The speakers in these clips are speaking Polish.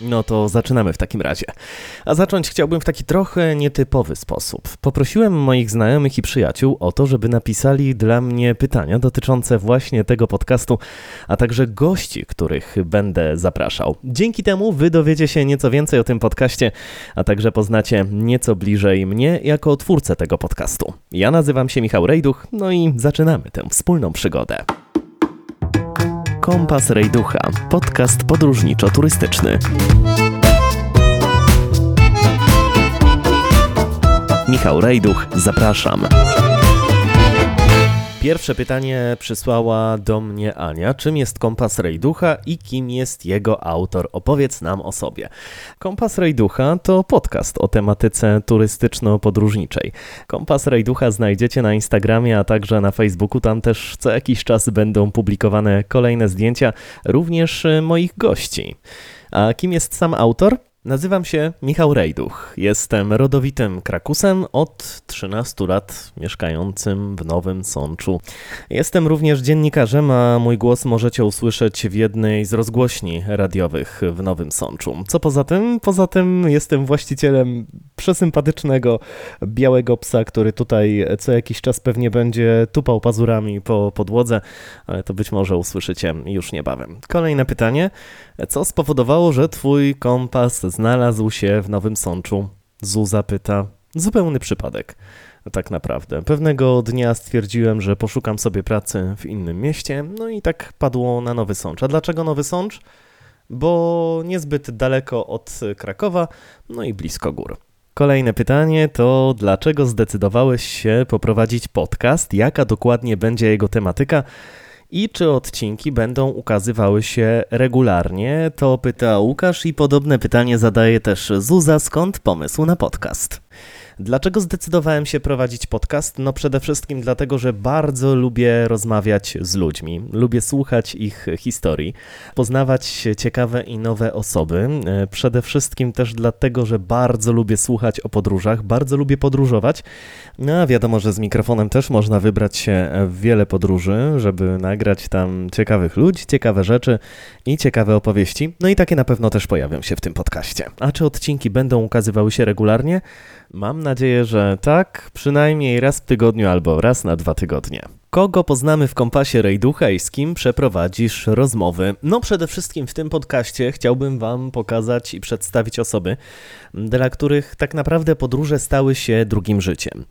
No to zaczynamy w takim razie. A zacząć chciałbym w taki trochę nietypowy sposób. Poprosiłem moich znajomych i przyjaciół o to, żeby napisali dla mnie pytania dotyczące właśnie tego podcastu, a także gości, których będę zapraszał. Dzięki temu wy dowiecie się nieco więcej o tym podcaście, a także poznacie nieco bliżej mnie jako twórcę tego podcastu. Ja nazywam się Michał Rejduch, no i zaczynamy tę wspólną przygodę. Kompas Rejducha, podcast podróżniczo-turystyczny. Michał Rejduch, zapraszam. Pierwsze pytanie przysłała do mnie Ania. Czym jest kompas Rejducha i kim jest jego autor? Opowiedz nam o sobie. Kompas Rejducha to podcast o tematyce turystyczno-podróżniczej. Kompas Rejducha znajdziecie na Instagramie, a także na Facebooku. Tam też co jakiś czas będą publikowane kolejne zdjęcia, również moich gości. A kim jest sam autor? Nazywam się Michał Rejduch. Jestem rodowitym Krakusem od 13 lat mieszkającym w Nowym Sączu. Jestem również dziennikarzem, a mój głos możecie usłyszeć w jednej z rozgłośni radiowych w Nowym Sączu. Co poza tym? Poza tym jestem właścicielem przesympatycznego białego psa, który tutaj co jakiś czas pewnie będzie tupał pazurami po podłodze, ale to być może usłyszycie już niebawem. Kolejne pytanie. Co spowodowało, że twój kompas znalazł się w Nowym Sączu? Zuza pyta. Zupełny przypadek. Tak naprawdę. Pewnego dnia stwierdziłem, że poszukam sobie pracy w innym mieście, no i tak padło na Nowy Sącz. A dlaczego Nowy Sącz? Bo niezbyt daleko od Krakowa, no i blisko gór. Kolejne pytanie to dlaczego zdecydowałeś się poprowadzić podcast? Jaka dokładnie będzie jego tematyka? I czy odcinki będą ukazywały się regularnie? To pyta Łukasz i podobne pytanie zadaje też Zuza, skąd pomysł na podcast? Dlaczego zdecydowałem się prowadzić podcast? No przede wszystkim dlatego, że bardzo lubię rozmawiać z ludźmi, lubię słuchać ich historii, poznawać ciekawe i nowe osoby. E, przede wszystkim też dlatego, że bardzo lubię słuchać o podróżach, bardzo lubię podróżować. No a wiadomo, że z mikrofonem też można wybrać się w wiele podróży, żeby nagrać tam ciekawych ludzi, ciekawe rzeczy i ciekawe opowieści. No i takie na pewno też pojawią się w tym podcaście. A czy odcinki będą ukazywały się regularnie? Mam nadzieję, że tak, przynajmniej raz w tygodniu albo raz na dwa tygodnie. Kogo poznamy w kompasie Rejducha i z kim przeprowadzisz rozmowy? No przede wszystkim w tym podcaście chciałbym Wam pokazać i przedstawić osoby, dla których tak naprawdę podróże stały się drugim życiem.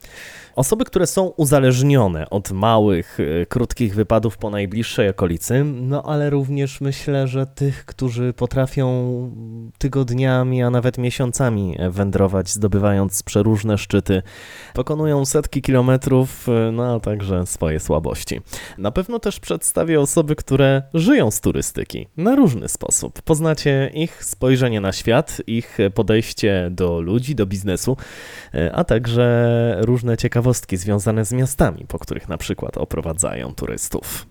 Osoby, które są uzależnione od małych, e, krótkich wypadów po najbliższej okolicy, no ale również myślę, że tych, którzy potrafią tygodniami, a nawet miesiącami wędrować, zdobywając przeróżne szczyty, pokonują setki kilometrów, e, no a także swoje słabości. Na pewno też przedstawię osoby, które żyją z turystyki na różny sposób. Poznacie ich spojrzenie na świat, ich podejście do ludzi, do biznesu, e, a także różne ciekawostki związane z miastami, po których na przykład oprowadzają turystów.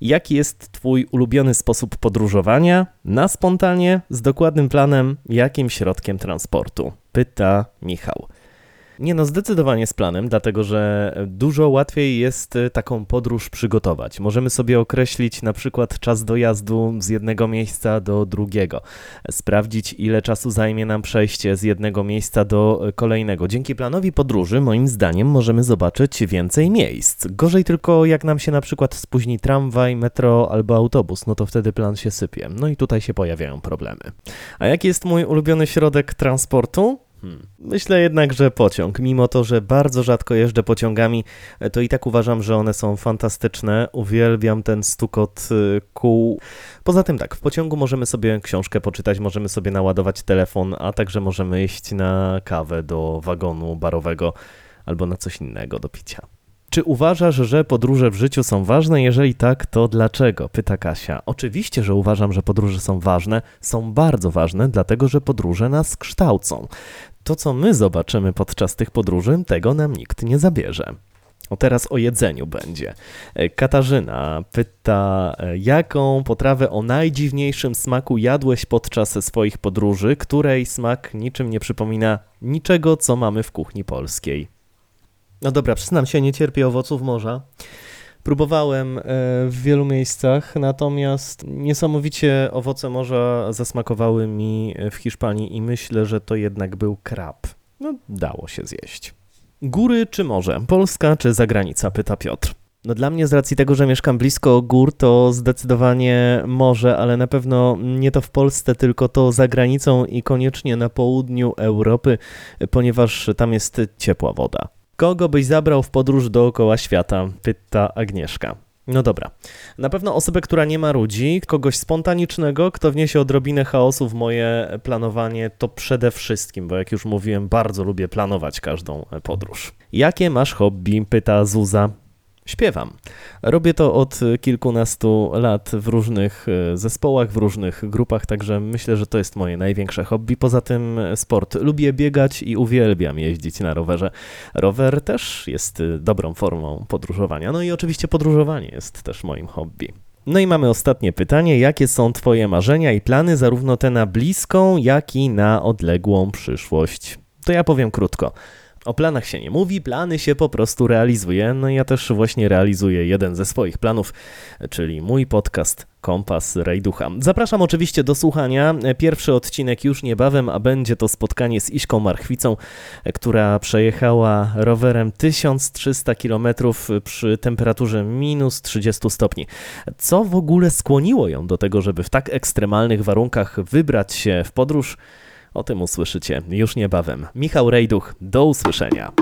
Jaki jest Twój ulubiony sposób podróżowania? Na spontanie, z dokładnym planem, jakim środkiem transportu? Pyta Michał. Nie no, zdecydowanie z planem, dlatego że dużo łatwiej jest e, taką podróż przygotować. Możemy sobie określić na przykład czas dojazdu z jednego miejsca do drugiego, sprawdzić ile czasu zajmie nam przejście z jednego miejsca do e, kolejnego. Dzięki planowi podróży, moim zdaniem, możemy zobaczyć więcej miejsc. Gorzej tylko jak nam się na przykład spóźni tramwaj, metro albo autobus, no to wtedy plan się sypie. No i tutaj się pojawiają problemy. A jaki jest mój ulubiony środek transportu? Hmm. Myślę jednak, że pociąg. Mimo to, że bardzo rzadko jeżdżę pociągami, e, to i tak uważam, że one są fantastyczne. Uwielbiam ten stukot e, kół. Poza tym tak, w pociągu możemy sobie książkę poczytać, możemy sobie naładować telefon, a także możemy iść na kawę do wagonu barowego albo na coś innego do picia. Czy uważasz, że podróże w życiu są ważne? Jeżeli tak, to dlaczego? Pyta Kasia. Oczywiście, że uważam, że podróże są ważne. Są bardzo ważne, dlatego że podróże nas kształcą. To, co my zobaczymy podczas tych podróży, tego nam nikt nie zabierze. O teraz o jedzeniu będzie. E, Katarzyna pyta, e, jaką potrawę o najdziwniejszym smaku jadłeś podczas swoich podróży, której smak niczym nie przypomina niczego, co mamy w kuchni polskiej. No dobra, przyznam się, nie cierpię owoców morza. Próbowałem e, w wielu miejscach, natomiast niesamowicie owoce morza zasmakowały mi w Hiszpanii i myślę, że to jednak był krab. No, dało się zjeść. Góry czy morze? Polska czy zagranica? Pyta Piotr. No dla mnie z racji tego, że mieszkam blisko gór, to zdecydowanie morze, ale na pewno nie to w Polsce, tylko to za granicą i koniecznie na południu Europy, ponieważ tam jest ciepła woda. Kogo byś zabrał w podróż dookoła świata? Pyta Agnieszka. No dobra. Na pewno osobę, która nie ma ludzi, kogoś spontanicznego, kto wniesie odrobinę chaosu w moje planowanie, to przede wszystkim, bo jak już mówiłem, bardzo lubię planować każdą podróż. Jakie masz hobby? Pyta Zuza. Śpiewam. Robię to od kilkunastu lat w różnych e, zespołach, w różnych grupach, także myślę, że to jest moje największe hobby. Poza tym sport. Lubię biegać i uwielbiam jeździć na rowerze. Rower też jest e, dobrą formą podróżowania. No i oczywiście podróżowanie jest też moim hobby. No i mamy ostatnie pytanie. Jakie są Twoje marzenia i plany, zarówno te na bliską, jak i na odległą przyszłość? To ja powiem krótko. O planach się nie mówi, plany się po prostu realizuje. No i ja też właśnie realizuję jeden ze swoich planów, czyli mój podcast Kompas Rajducha. Zapraszam oczywiście do słuchania. Pierwszy odcinek już niebawem, a będzie to spotkanie z Iśką Marchwicą, która przejechała rowerem 1300 km przy temperaturze minus 30 stopni. Co w ogóle skłoniło ją do tego, żeby w tak ekstremalnych warunkach wybrać się w podróż? O tym usłyszycie już niebawem. Michał Rejduch, do usłyszenia.